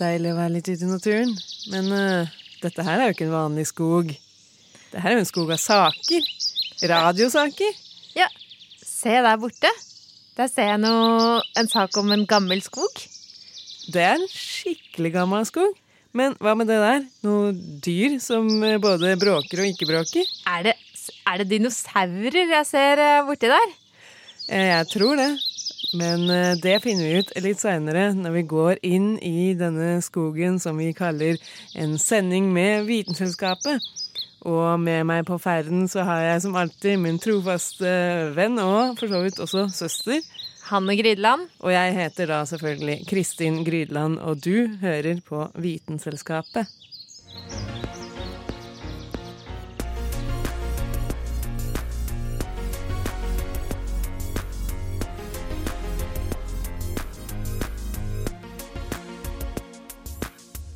Deilig å være litt ute i naturen. Men uh, dette her er jo ikke en vanlig skog. Det her er jo en skog av saker. Radiosaker. Ja, se der borte. Der ser jeg noe, en sak om en gammel skog. Det er en skikkelig gammel skog. Men hva med det der? Noe dyr som eh, både bråker og ikke bråker? Er det, er det dinosaurer jeg ser eh, borti der? Jeg tror det. Men eh, det finner vi ut litt seinere, når vi går inn i denne skogen som vi kaller en sending med Vitenselskapet. Og med meg på ferden så har jeg som alltid min trofaste venn og for så vidt også søster. Hanne Grydeland. Og jeg heter da selvfølgelig Kristin Grydland, og du hører på Vitenselskapet.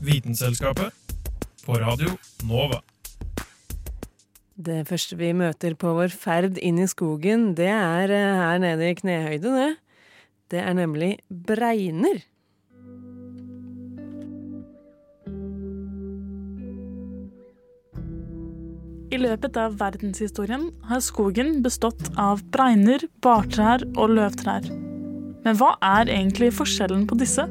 Vitenselskapet på Radio Nova. Det første vi møter på vår ferd inn i skogen, det er eh, her nede i knehøyde, det. Det er nemlig bregner. I løpet av verdenshistorien har skogen bestått av bregner, bartrær og løvtrær. Men hva er egentlig forskjellen på disse?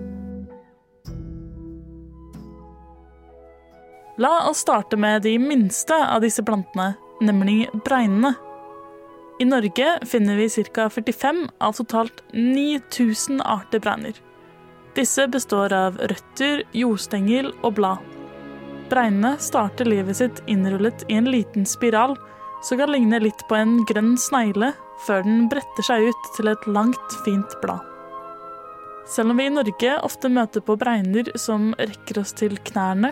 La oss starte med de minste av disse plantene, nemlig bregnene. I Norge finner vi ca. 45 av totalt 9000 arter bregner. Disse består av røtter, jordstengel og blad. Bregnene starter livet sitt innrullet i en liten spiral som kan ligne litt på en grønn snegle, før den bretter seg ut til et langt, fint blad. Selv om vi i Norge ofte møter på bregner som rekker oss til knærne,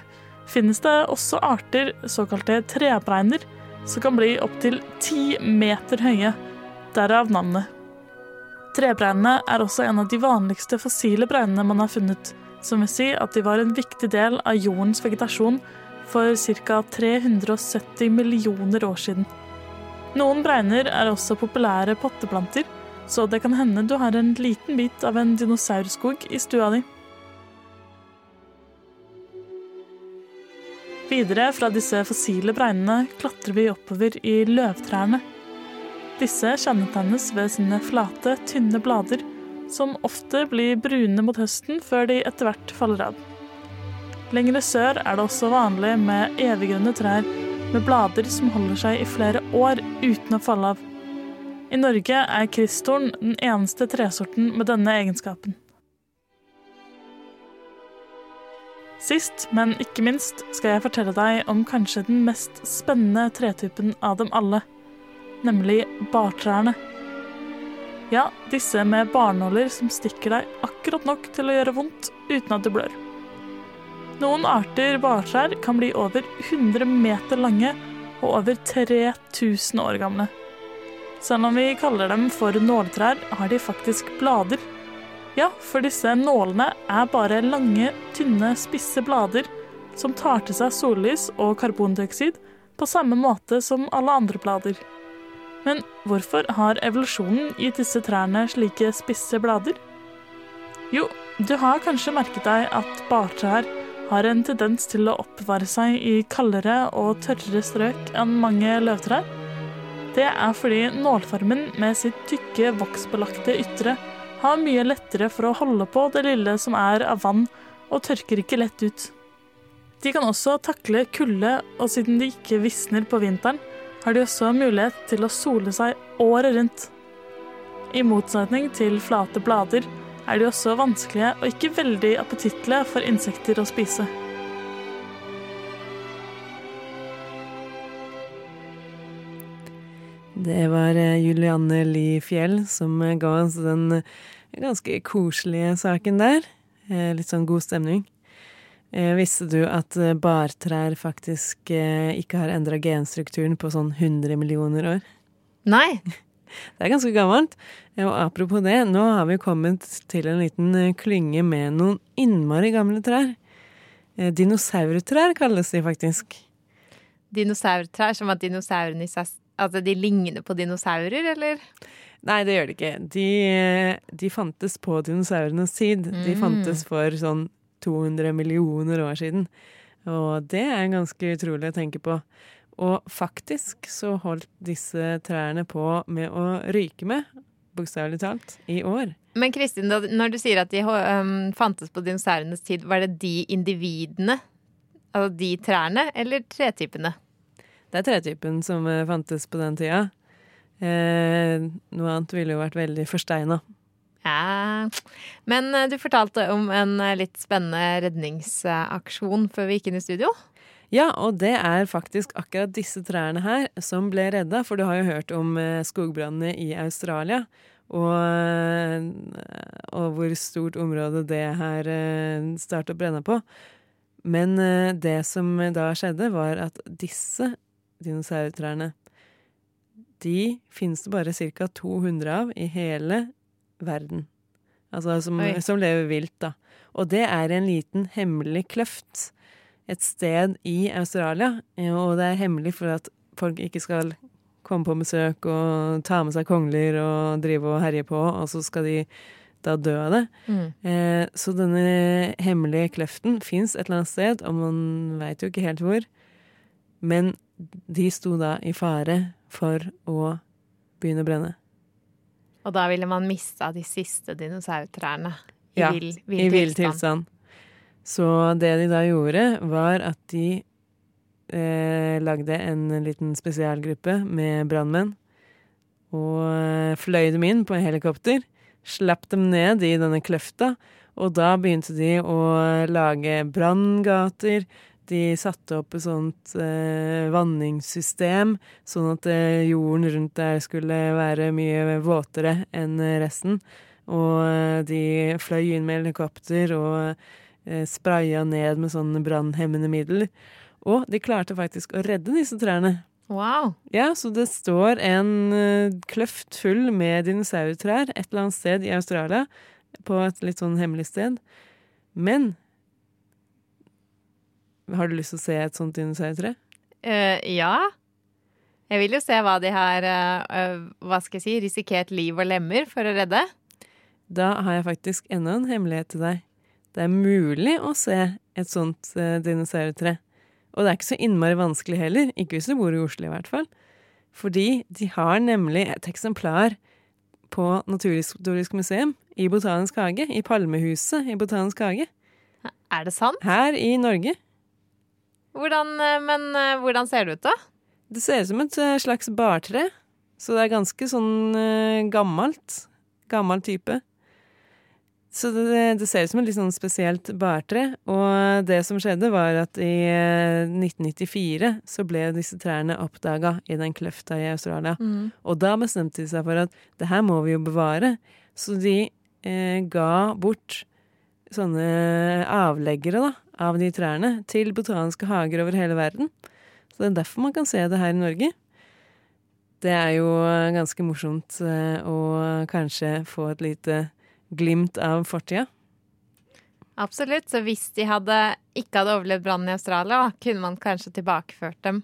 finnes det også arter, såkalte trebreiner, som kan bli opptil ti meter høye, derav navnet. Trebreinene er også en av de vanligste fossile breinene man har funnet, som vil si at de var en viktig del av jordens vegetasjon for ca. 370 millioner år siden. Noen bregner er også populære potteplanter, så det kan hende du har en liten bit av en dinosaurskog i stua di. Videre fra disse fossile bregnene klatrer vi oppover i løvtrærne. Disse kjennetegnes ved sine flate, tynne blader, som ofte blir brune mot høsten før de etter hvert faller av. Lengre sør er det også vanlig med eviggrønne trær med blader som holder seg i flere år uten å falle av. I Norge er kristtorn den eneste tresorten med denne egenskapen. Sist, men ikke minst, skal jeg fortelle deg om kanskje den mest spennende tretypen av dem alle, nemlig bartrærne. Ja, disse med barnåler som stikker deg akkurat nok til å gjøre vondt uten at du blør. Noen arter bartrær kan bli over 100 meter lange og over 3000 år gamle. Selv om vi kaller dem for nåltrær, har de faktisk blader. Ja, for disse nålene er bare lange, tynne, spisse blader som tar til seg sollys og karbondioksid på samme måte som alle andre blader. Men hvorfor har evolusjonen gitt disse trærne slike spisse blader? Jo, du har kanskje merket deg at bartrær har en tendens til å oppbevare seg i kaldere og tørrere strøk enn mange løvtrær. Det er fordi nålformen med sitt tykke, voksbelagte ytre har mye lettere for å holde på det lille som er av vann, og tørker ikke lett ut. De kan også takle kulde, og siden de ikke visner på vinteren, har de også mulighet til å sole seg året rundt. I motsetning til flate blader er de også vanskelige og ikke veldig appetittlige for insekter å spise. Det var eh, Julianne Li Fjell som eh, ga oss den eh, ganske koselige saken der. Litt sånn god stemning. Visste du at bartrær faktisk ikke har endra genstrukturen på sånn 100 millioner år? Nei. Det er ganske gammelt. Og apropos det, nå har vi kommet til en liten klynge med noen innmari gamle trær. Dinosaurtrær kalles de faktisk. Dinosaurtrær, som at dinosaurene i seg Altså, de ligner på dinosaurer, eller? Nei, det gjør de ikke. De, de fantes på dinosaurenes tid. De Mm. fantes for sånn 200 millioner år siden. Og det er ganske utrolig å tenke på. Og faktisk så holdt disse trærne på med å ryke med, bokstavelig talt, i år. Men Kristin, når du sier at de fantes på dinosaurenes tid, var det de individene? Altså de trærne, eller tretypene? Det er tretypen som eh, fantes på den tida. Eh, noe annet ville jo vært veldig forsteina. Ja. Men øh, du fortalte om en øh, litt spennende redningsaksjon før vi gikk inn i studio. Ja, og det er faktisk akkurat disse trærne her som ble redda, for du har jo hørt om eh, skogbrannene i Australia. Og, eh, og hvor stort område det her eh, startet å brenne på. Men eh, det som da skjedde, var at disse dinosaurtrærne De finnes det bare ca. 200 av i hele verden. Altså som, som lever vilt, da. Og det er en liten hemmelig kløft et sted i Australia. Og det er hemmelig for at folk ikke skal komme på besøk og ta med seg kongler og drive og herje på, og så skal de da dø av det. Eh, så denne hemmelige kløften fins et eller annet sted, og man veit jo ikke helt hvor. Men de sto da i fare for å begynne å brenne. Og da ville man mista de siste dinosaurtrærne i Ja, vill, I vill tilstand. Så det de da gjorde, var at de eh, lagde en liten spesialgruppe med brannmenn. Og eh, fløy dem inn på en helikopter. Slapp dem ned i denne kløfta. Og da begynte de å lage branngater. De satte opp et sånt eh, vanningssystem, sånn at eh, jorden rundt der skulle være mye våtere enn resten. Og eh, de fløy inn med helikopter og eh, spraya ned med sånne brannhemmende middel. Og de klarte faktisk å redde disse trærne. Wow. Ja, så det står en eh, kløft full med dinosaurtrær et eller annet sted i Australia, på et litt sånn hemmelig sted. Men har du lyst til å se et sånt dinosaurtre? Uh, ja. Jeg vil jo se hva de har øh, hva skal jeg si, risikert liv og lemmer for å redde. Da har jeg faktisk enda en hemmelighet til deg. Det er mulig å se et sånt uh, dinosaurtre. Og det er ikke så innmari vanskelig heller, ikke hvis du bor i Oslo i hvert fall. Fordi de har nemlig et eksemplar på Naturhistorisk museum i Botanisk hage, i Palmehuset i Botanisk hage, Er det sant? her i Norge. Hvordan, øh, men øh, hvordan ser det ut, da? Det ser ut som et eh, slags bartre, så det er ganske sånn eh, gammelt. Gammel type. Så det, det ser ut som et litt sånn spesielt bartre. Og det som skjedde, var at i eh, 1994 så ble disse trærne oppdaga i den kløfta i Australia. Og da bestemte de seg for at det her må vi jo bevare. Så de eh, ga bort sånne avleggere da, av de trærne til botaniske hager over hele verden. Så det er derfor man kan se det her i Norge. Det er jo eh, ganske morsomt eh, å kanskje få et lite glimt av fortida. Absolutt. Så hvis de hadde, ikke hadde overlevd brannen i Australia, kunne man kanskje tilbakeført dem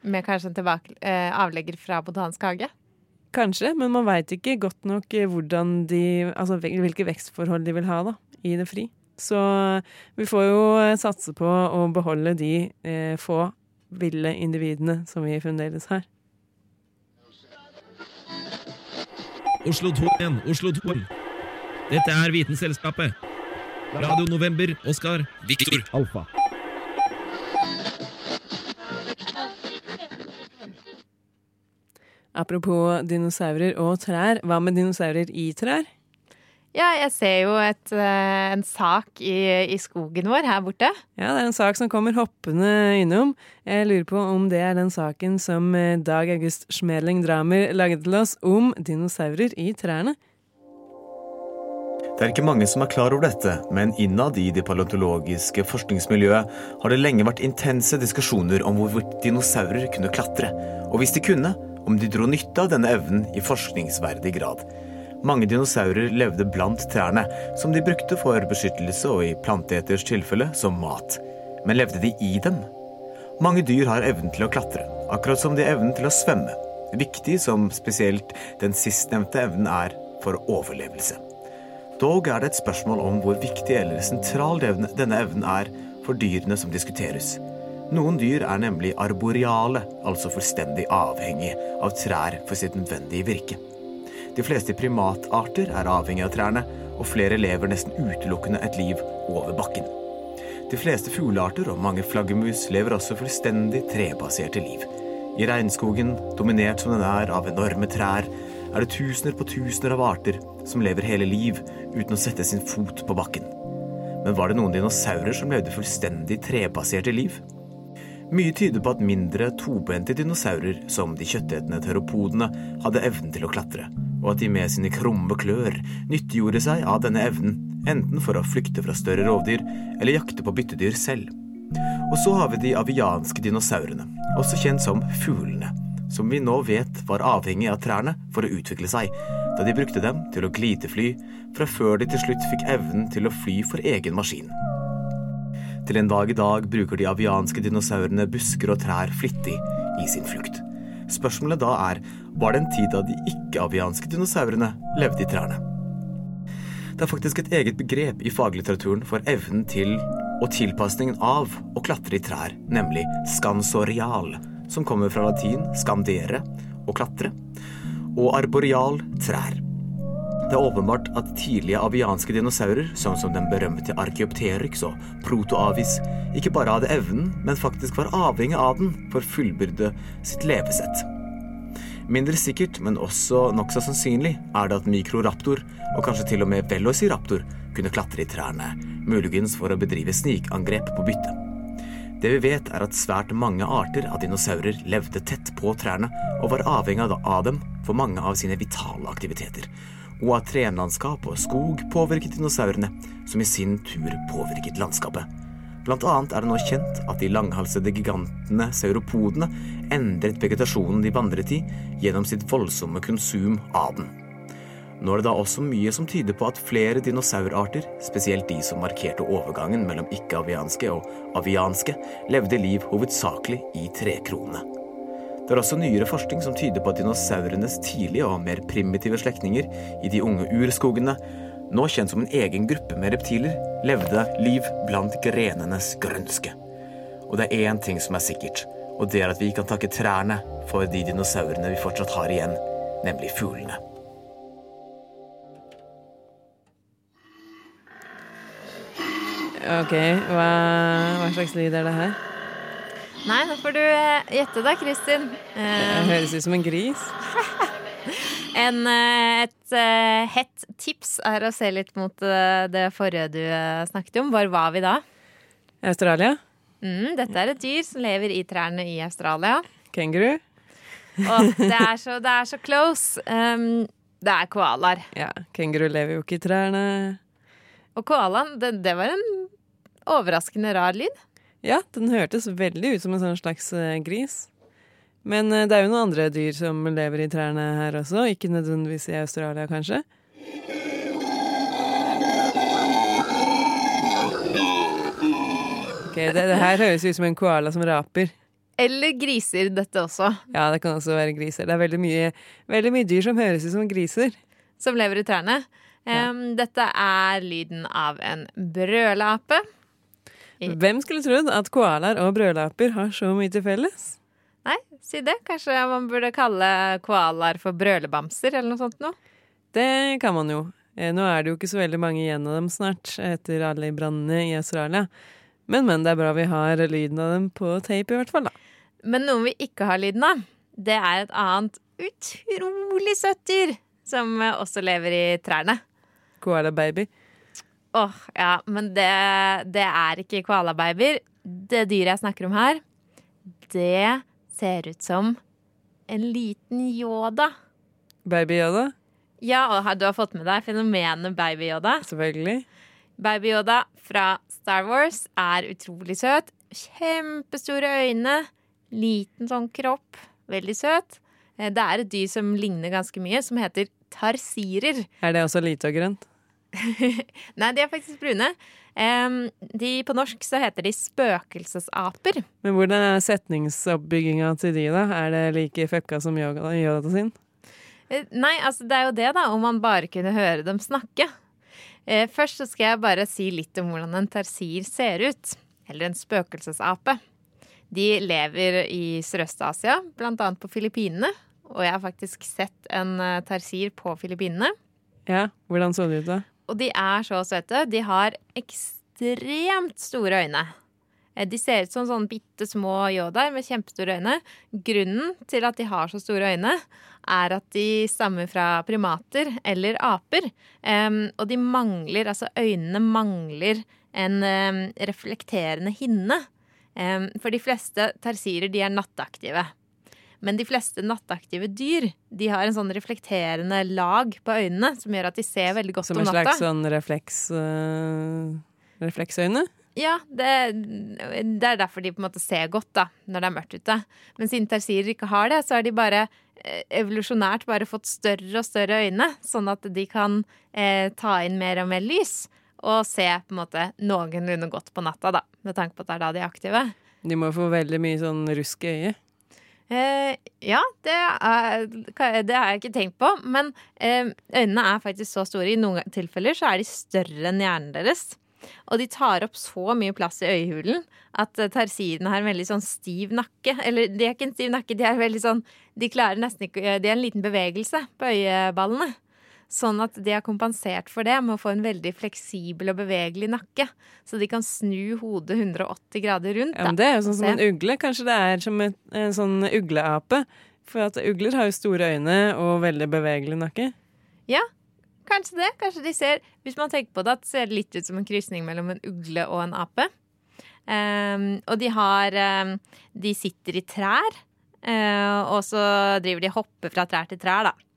med kanskje en tilbake, eh, avlegger fra Botanisk hage? Kanskje, men man veit ikke godt nok eh, hvordan de Altså hvilke vekstforhold de vil ha da, i det fri. Så vi får jo eh, satse på å beholde de eh, få ville individene som vi fremdeles har. Oslo 2 igjen, Oslo 2. Dette er Vitenselskapet. Radio November, Oskar, Viktor. Alfa. Apropos dinosaurer og trær, hva med dinosaurer i trær? Ja, jeg ser jo et, eh, en sak i, i skogen vår her borte. Ja, det er en sak som kommer hoppende innom. Jeg lurer på om det er den saken som eh, Dag August Schmeling Dramer laget til oss om dinosaurer i trærne. Det er ikke mange som er klar over dette, men innad i det paleontologiske forskningsmiljøet har det lenge vært intense diskusjoner om hvorvidt dinosaurer kunne klatre, og hvis de kunne, om de dro nytte av denne evnen i forskningsverdig grad. Mange dinosaurer levde blant trærne, som de brukte for beskyttelse og i planteeters tilfelle som mat. Men levde de i dem? Mange dyr har evnen til å klatre, akkurat som de har evnen til å svømme. Viktig som spesielt den sistnevnte evnen er for overlevelse. Dog er det et spørsmål om hvor viktig eller sentral denne evnen er for dyrene som diskuteres. Noen dyr er nemlig arboreale, altså fullstendig avhengige av trær for sitt nødvendige virke. De fleste primatarter er avhengig av trærne, og flere lever nesten utelukkende et liv over bakken. De fleste fuglearter og mange flaggermus lever også fullstendig trebaserte liv. I regnskogen, dominert som den er av enorme trær, er det tusener på tusener av arter som lever hele liv uten å sette sin fot på bakken. Men var det noen dinosaurer som levde fullstendig trebaserte liv? Mye tyder på at mindre tobente dinosaurer, som de kjøttetende teropodene, hadde evnen til å klatre, og at de med sine krumme klør nyttiggjorde seg av denne evnen, enten for å flykte fra større rovdyr eller jakte på byttedyr selv. Og så har vi de avianske dinosaurene, også kjent som fuglene, som vi nå vet var avhengig av trærne for å utvikle seg, da de brukte dem til å glidefly, fra før de til slutt fikk evnen til å fly for egen maskin. Til en dag i dag bruker de avianske dinosaurene busker og trær flittig i sin flukt. Spørsmålet da er var det en tid da de ikke-avianske dinosaurene levde i trærne? Det er faktisk et eget begrep i faglitteraturen for evnen til og tilpasningen av å klatre i trær, nemlig skansorial, som kommer fra latin skandere, å klatre, og arboreal trær. Det er åpenbart at tidlige avianske dinosaurer, sånn som den berømte Archeopteryx og Protoavis, ikke bare hadde evnen, men faktisk var avhengig av den for å fullbyrde sitt levesett. Mindre sikkert, men også nokså sannsynlig, er det at mikroraptor, og kanskje til og med velociraptor, kunne klatre i trærne, muligens for å bedrive snikangrep på bytte. Det vi vet, er at svært mange arter av dinosaurer levde tett på trærne og var avhengig av dem for mange av sine vitale aktiviteter, og at trenlandskap og skog påvirket dinosaurene, som i sin tur påvirket landskapet. Blant annet er det nå kjent at de langhalsede gigantene sauropodene endret vegetasjonen de vandret i gjennom sitt voldsomme konsum av den. Nå er det da også mye som tyder på at flere dinosaurarter, spesielt de som markerte overgangen mellom ikke-avianske og avianske, levde liv hovedsakelig i trekronene. Det er også nyere forskning som tyder på at dinosaurenes tidlige og mer primitive slektninger i de unge urskogene, nå kjent som en egen gruppe med reptiler, levde liv blant grenenes grønske. Og det er én ting som er sikkert, og det er at vi kan takke trærne for de dinosaurene vi fortsatt har igjen, nemlig fuglene. Ok, hva, hva slags lyd er det her? Nei, nå får du eh, gjette da, Kristin. Det høres ut som en gris. En, eh, et uh, hett tips er å se litt mot det forrige du snakket om. Hvor var vi da? Australia? Mm, dette er et dyr som lever i trærne i Australia. Kenguru? Oh, det er så, det er så close. Um, det er koalaer. Ja, kenguru lever jo ikke i trærne. Og koalaen, det, det var en overraskende rar lyd. Ja, den hørtes veldig ut som en sånn slags uh, gris. Men uh, det er jo noen andre dyr som lever i trærne her også, ikke nødvendigvis i Australia, kanskje. Ok, det, det her høres ut som en koala som raper. Eller griser, dette også. Ja, det kan også være griser. Det er veldig mye, veldig mye dyr som høres ut som griser. Som lever i trærne. Um, ja. Dette er lyden av en brølape. Hvem skulle trodd at koalaer og brødlaper har så mye til felles? Nei, si det. Kanskje man burde kalle koalaer for brølebamser eller noe sånt noe? Det kan man jo. Eh, nå er det jo ikke så veldig mange igjen av dem snart, etter alle brannene i Australia. Men, men, det er bra vi har lyden av dem på tape, i hvert fall, da. Men noen vi ikke har lyden av, det er et annet utrolig søtt dyr som også lever i trærne. Koala-baby. Åh, ja, men det, det er ikke koalababyer. Det dyret jeg snakker om her, det ser ut som en liten Yoda. Baby Yoda, Ja, og du har fått med deg fenomenet Baby Yoda. selvfølgelig. Baby Yoda fra Star Wars er utrolig søt. Kjempestore øyne. Liten sånn kropp. Veldig søt. Eh, Det er et dyr som ligner ganske mye, som heter tarsirer. Er det også lite og grønt? Nei, de er faktisk brune. Um, de, på norsk så heter de spøkelsesaper. Men hvordan er setningsoppbygginga til de, da? Er det like fucka som yoga, sin? Uh, Nei, altså det er jo det, da, om man bare kunne høre dem snakke. Uh, først så skal jeg bare si litt om hvordan en tarsir ser ut. Eller en spøkelsesape. De lever i Sørøst-Asia, blant annet på Filippinene. Og jeg har faktisk sett en tersir tarsir på Filippinene. Ja, hvordan så det ut da? Og de er så søte. De har ekstremt store øyne. Eh, De ser ut som sånne bitte små yodaer med kjempestore øyne. Grunnen til at de har så store øyne, er at de stammer fra primater eller aper. Um, og de mangler, altså øynene mangler en um, reflekterende hinne. Um, for de fleste tarsirer de er nattaktive. Men de fleste nattaktive dyr de har en sånn reflekterende lag på øynene som gjør at de ser veldig godt Som en slags sånn refleks... øh, refleksøyne? Ja, det, det er derfor de på en måte ser godt da, når det er mørkt ute. Men siden tarsirer ikke har det, så har de bare eh, evolusjonært bare fått større og større øyne, sånn at de kan eh, ta inn mer og mer lys. Og se på en måte noenlunde godt på natta, da, med tanke på at det er da de er aktive. De må få veldig mye sånn rusk i øyet. Eh, ja, det, er, det har jeg ikke tenkt på. Men eh, øynene er faktisk så store. I noen tilfeller så er de større enn hjernen deres. Og de tar opp så mye plass i øyehulen at tarsiden har en veldig sånn stiv nakke. Eller de er ikke en stiv nakke, de er veldig sånn De klarer nesten ikke De er en liten bevegelse på øyeballene. Sånn at de har kompensert for det med å få en veldig fleksibel og bevegelig nakke. Så de kan snu hodet 180 grader rundt. Ja, men det er jo sånn som en ugle. Kanskje det er som et, en sånn ugleape. For at ugler har jo store øyne og veldig bevegelig nakke. Ja, kanskje det. Kanskje de ser Hvis man tenker på det, at det ser litt ut som en krysning mellom en ugle og en ape. Um, og de har um, De sitter i trær, Uh, og så driver de og hopper fra trær til trær, da.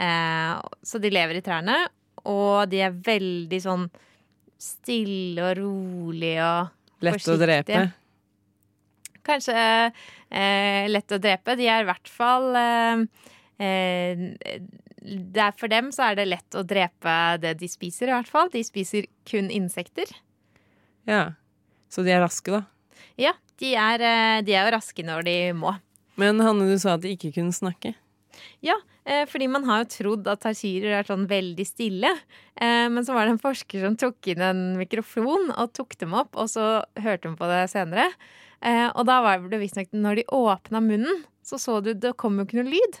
Eh, så de lever i trærne, og de er veldig sånn stille og rolig og Lett å forsiktige. drepe. Kanskje eh, lett å drepe. De er i hvert fall eh, eh, For dem så er det lett å drepe det de spiser, i hvert fall. De spiser kun insekter. Ja. Så de er raske, da. Ja, de er, eh, de er jo raske når de må. Men Hanne, du sa at de ikke kunne snakke. Ja, eh, fordi man har jo trodd at tarsirer er sånn veldig stille. Eh, men så var det en forsker som tok inn en mikrofon og tok dem opp, og så hørte hun på det senere. Eh, og da var det visstnok når de åpna munnen, så så du det kom jo ikke noe lyd.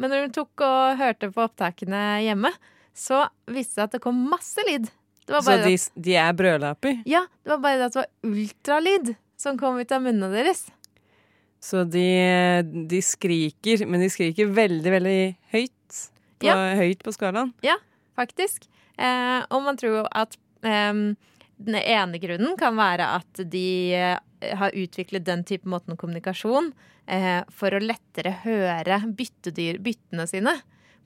Men når hun tok og hørte på opptakene hjemme, så viste det seg at det kom masse lyd. Det var Så de, de er brødlaper. ja, det var bare det at det var ultralyd som kom ut av munnene deres. Så de, de skriker, men de skriker veldig, veldig høyt. På, Ja. Høyt på skalaen. faktisk. Eh, og man tror at eh, den ene grunnen kan være at de eh, har utviklet den type måten kommunikasjon eh, for å lettere høre byttedyr, byttene sine.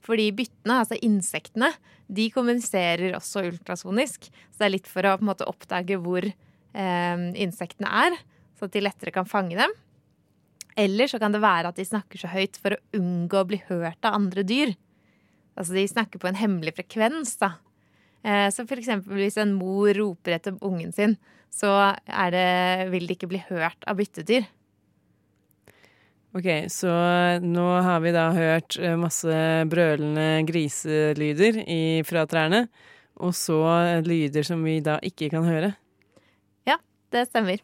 Fordi byttene, altså insektene, de kommuniserer også ultrasonisk. Så det er litt for å måte oppdage hvor eh, insektene er, så at de lettere kan fange dem. Eller så kan det være at de snakker så høyt for å unngå å bli hørt av andre dyr. Altså de snakker på en hemmelig frekvens, da. Eh, så for eksempel hvis en mor roper etter ungen sin, så det, vil de ikke bli hørt av byttedyr. Ok, så nå har vi da hørt eh, masse brølende griselyder i, fra trærne. Og så lyder som vi da ikke kan høre. Ja, Det stemmer.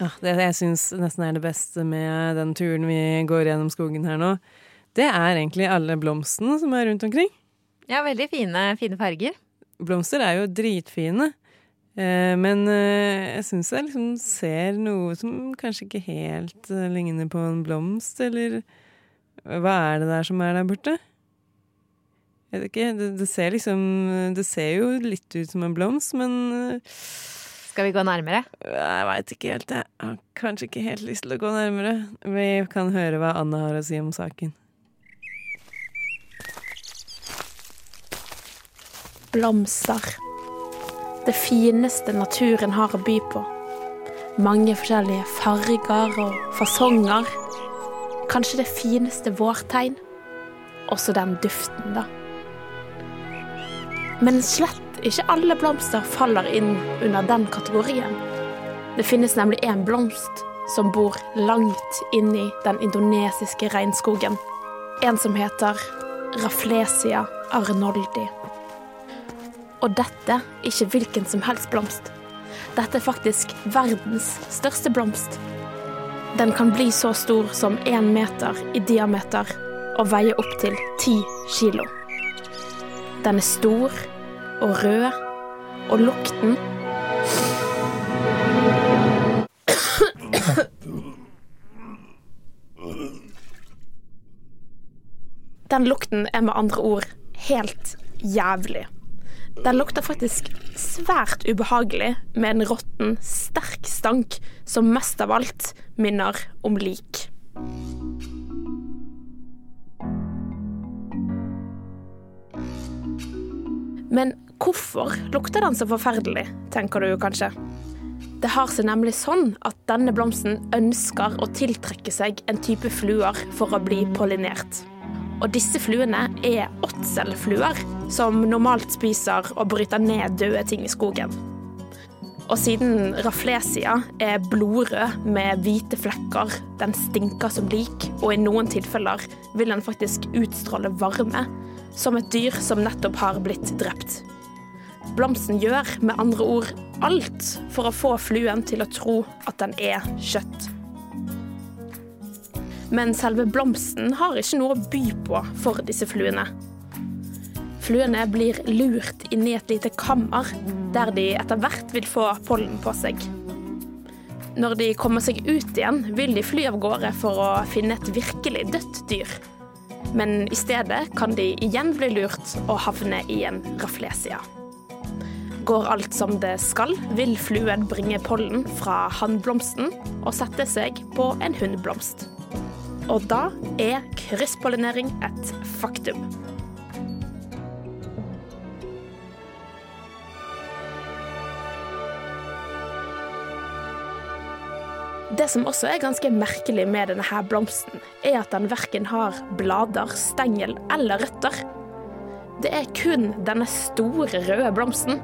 Ja, det jeg syns nesten er det beste med den turen vi går gjennom skogen her nå, det er egentlig alle blomstene som er rundt omkring. Ja, veldig fine, fine farger. Blomster er jo dritfine, eh, men eh, jeg syns jeg liksom ser noe som kanskje ikke helt eh, ligner på en blomst, eller hva er det der som er der borte? Jeg vet ikke, det, det ser liksom Det ser jo litt ut som en blomst, men Skal vi gå nærmere? jeg veit ikke helt, jeg. Har kanskje ikke helt lyst til å gå nærmere. Vi kan høre hva Anna har å si om saken. Blomster. Det fineste naturen har å by på. Mange forskjellige farger og fasonger. Kanskje det fineste vårtegn. Også den duften, da. Men slett ikke alle blomster faller inn under den kategorien. Det finnes nemlig en blomst som bor langt inni den indonesiske regnskogen. En som heter Raflesia arnoldi. Og dette er ikke hvilken som helst blomst. Dette er faktisk verdens største blomst. Den kan bli så stor som én meter i diameter og veie opptil ti kilo. Den er stor og rød, og lukten Den lukten er med andre ord helt jævlig. Den lukter faktisk svært ubehagelig med en råtten, sterk stank som mest av alt minner om lik. Men hvorfor lukter den så forferdelig, tenker du kanskje? Det har seg nemlig sånn at denne blomsten ønsker å tiltrekke seg en type fluer for å bli pollinert. Og disse fluene er åtselfluer, som normalt spiser og bryter ned døde ting i skogen. Og siden raflesia er blodrød med hvite flekker, den stinker som lik, og i noen tilfeller vil den faktisk utstråle varme, som et dyr som nettopp har blitt drept. Blomsten gjør med andre ord alt for å få fluen til å tro at den er kjøtt. Men selve blomsten har ikke noe å by på for disse fluene. Fluene blir lurt inn i et lite kammer, der de etter hvert vil få pollen på seg. Når de kommer seg ut igjen, vil de fly av gårde for å finne et virkelig dødt dyr. Men i stedet kan de igjen bli lurt og havne i en raflesia. Går alt som det skal, vil fluen bringe pollen fra hannblomsten og sette seg på en hunnblomst. Og da er krysspollinering et faktum. Det som også er ganske merkelig med denne her blomsten, er at den verken har blader, stengel eller røtter. Det er kun denne store røde blomsten.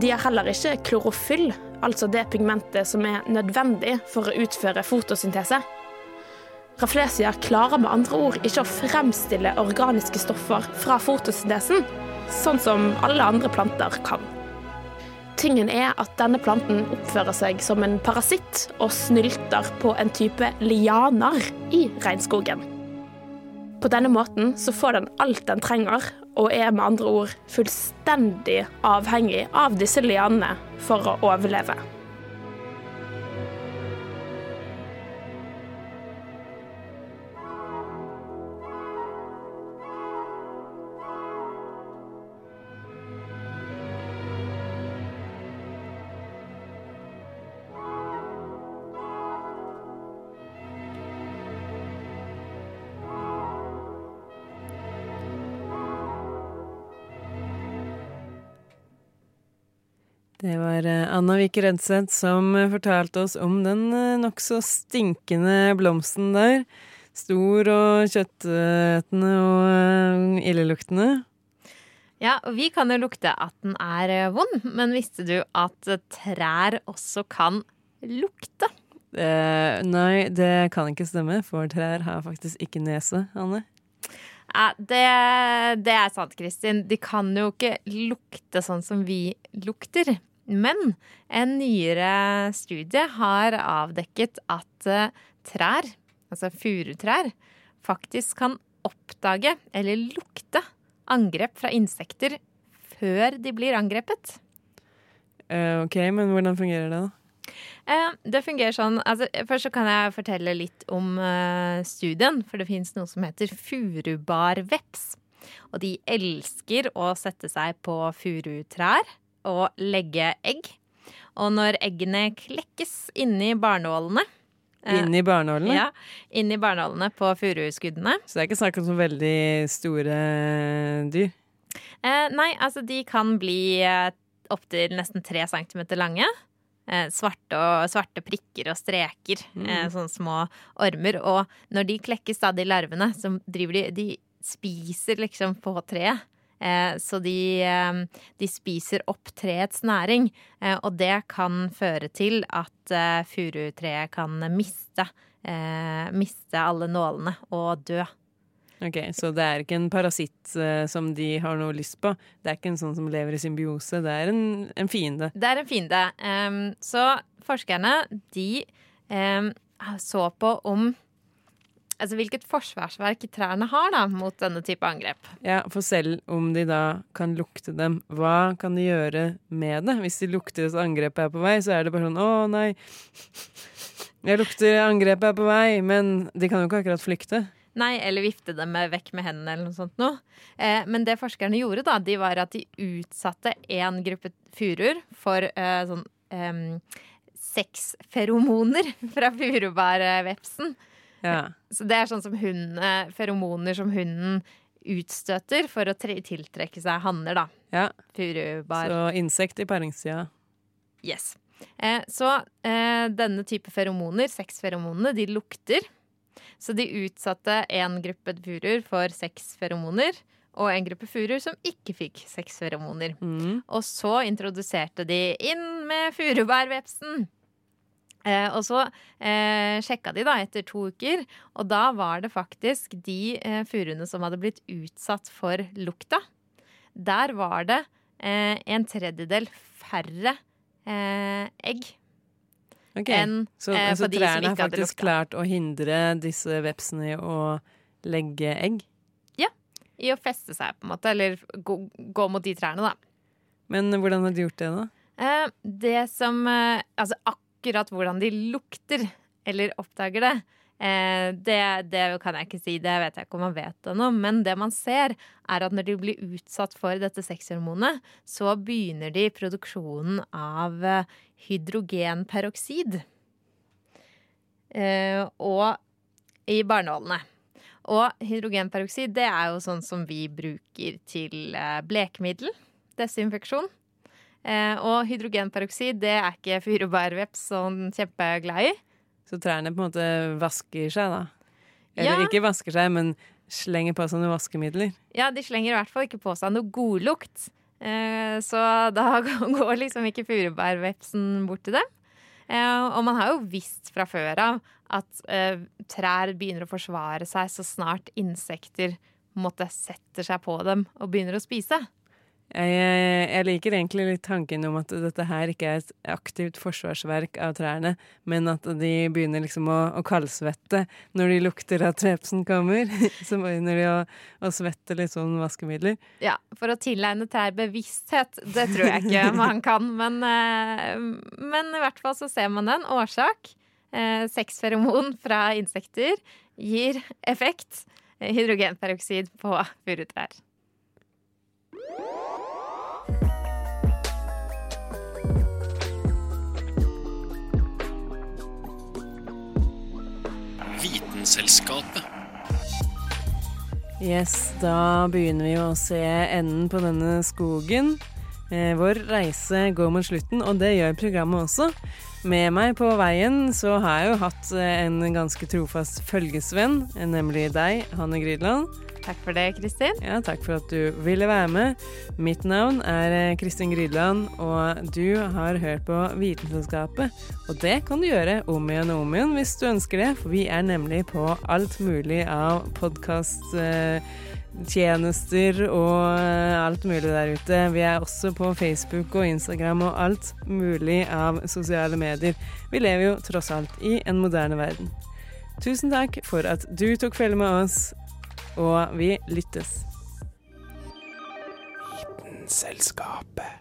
De har heller ikke klorofyll, altså det pigmentet som er nødvendig for å utføre fotosyntese. Raflesia klarer med andre ord ikke å fremstille organiske stoffer fra fotosyntesen, sånn som alle andre planter kan. Tingen er at denne planten oppfører seg som en parasitt og snylter på en type lianer i regnskogen. På denne måten så får den alt den trenger, og er med andre ord fullstendig avhengig av disse lianene for å overleve. Det var eh, Anna Vike Rødseth som eh, fortalte oss om den eh, nokså stinkende blomsten der. Stor og kjøttetende og illeluktende. Ja, og vi kan jo lukte at den er vond, men visste du at trær også kan lukte? Eh, nei, det kan ikke stemme, for trær har faktisk ikke nese, Anne. Ja, det, det er sant, Kristin. De kan jo ikke lukte sånn som vi lukter. Men en nyere studie har avdekket at eh, trær, altså furutrær, faktisk kan oppdage eller lukte angrep fra insekter før de blir angrepet. Eh, ok, men hvordan fungerer det, da? Eh, det fungerer sånn altså, Først så kan jeg fortelle litt om studien. For det fins noe som heter furubarveps. Og de elsker å sette seg på furutrær og legge egg. Og når eggene klekkes inni barnålene eh, Inni barnålene? Ja, inni barnålene på furuskuddene. Så det er ikke snakk om så veldig store dyr? Eh, nei, altså de kan bli eh, opptil nesten tre centimeter lange. Eh, svarte, og, svarte prikker og streker. Mm. Eh, sånne små ormer. Og når de klekkes, da, de larvene, så driver de De spiser liksom på treet. Eh, så de, eh, de spiser opp treets næring. Eh, og det kan føre til at furutreet kan miste, miste alle nålene og dø. Ok, Så det er ikke en parasitt uh, som de har noe lyst på? Det er ikke en sånn som lever i symbiose? Det er en, en fiende? Det er en fiende. Um, så forskerne, de um, så på om Altså hvilket forsvarsverk trærne har da, mot denne type angrep. Ja, For selv om de da kan lukte dem, hva kan de gjøre med det? Hvis de lukter at angrepet er på vei, så er det bare sånn 'Å, nei, jeg lukter angrepet er på vei', men de kan jo ikke akkurat flykte. Nei, eller vifte dem vekk med hendene eller noe sånt noe. Eh, men det forskerne gjorde, da, de var at de utsatte én gruppe furuer for eh, sånn eh, seks feromoner fra furubærvepsen. Ja. Så det er sånn som hun, feromoner som hunden utstøter for å tiltrekke seg hanner, da. ja. Furubar. Så insekt i paringstida. Yes. Eh, så eh, denne type feromoner, sexferomonene, de lukter. Så de utsatte en gruppe furuer for sexferomoner og en gruppe furuer som ikke fikk sexferomoner. Mm. Og så introduserte de inn med furubærvepsen. Eh, og så eh, sjekka de da etter to uker, og da var det faktisk de eh, furuene som hadde blitt utsatt for lukta. Der var det eh, en tredjedel færre eh, egg okay. enn Så, eh, så trærne har faktisk klart å hindre disse vepsene i å legge egg? Ja. I å feste seg, på en måte. Eller gå, gå mot de trærne, da. Men hvordan har de gjort det, da? Eh, det som Altså akkurat hvordan de lukter, eller oppdager det, eh, det, det kan jeg ikke si. Det vet jeg ikke om man vet ennå. Men det man ser, er at når de blir utsatt for dette sexhormonet, så begynner de produksjonen av eh, hydrogenperoksid. Eh, og i barnålene. Og hydrogenperoksid det er jo sånn som vi bruker til blekemiddel. Desinfeksjon. Eh, og hydrogenperoksid det er ikke furubærveps sånn kjempeglad i. Så trærne på en måte vasker seg, da? Eller Ja. ikke vasker seg, men slenger på seg noen vaskemidler? Ja, de slenger i hvert fall ikke på seg noe godlukt. Eh, så da går liksom ikke furubærvepsen bort til dem. Eh, og man har jo visst fra før av at trær begynner å forsvare seg så snart insekter måtte sette setter seg på dem og begynner å spise. Jeg, jeg, liker egentlig litt tanken om at dette her ikke er et aktivt forsvarsverk av trærne, men at de begynner liksom å, å kaldsvette når de lukter at vepsen kommer. Så begynner de å, å svette litt sånn vaskemidler. Ja, For å tilegne trær bevissthet, det tror jeg ikke man kan. Men, eh, men i hvert fall så ser man den. årsak. Eh, Sexferomon fra insekter gir effekt. Hydrogenperoksid på furutrær. Vitenselskapet. Yes, da begynner vi å se enden på denne skogen. Eh, vår reise går mot slutten, og det gjør programmet også. Med meg på veien så har jeg jo hatt eh, en ganske trofast følgesvenn, eh, nemlig deg, Hanne Grydland. Takk for det, Kristin. Ja, takk for at du ville være med. Mitt navn er eh, Kristin Grydland, og du har hørt på Vitenskapet. Og det kan du gjøre om igjen og om igjen hvis du ønsker det, for vi er nemlig på alt mulig av podkasttjenester og eh, alt mulig der ute. Vi er også på Facebook og Instagram og alt mulig av sosiale medier. Vi lever jo tross alt i en moderne verden. Tusen takk for at du tok følge med oss, og vi lyttes. Selskapet.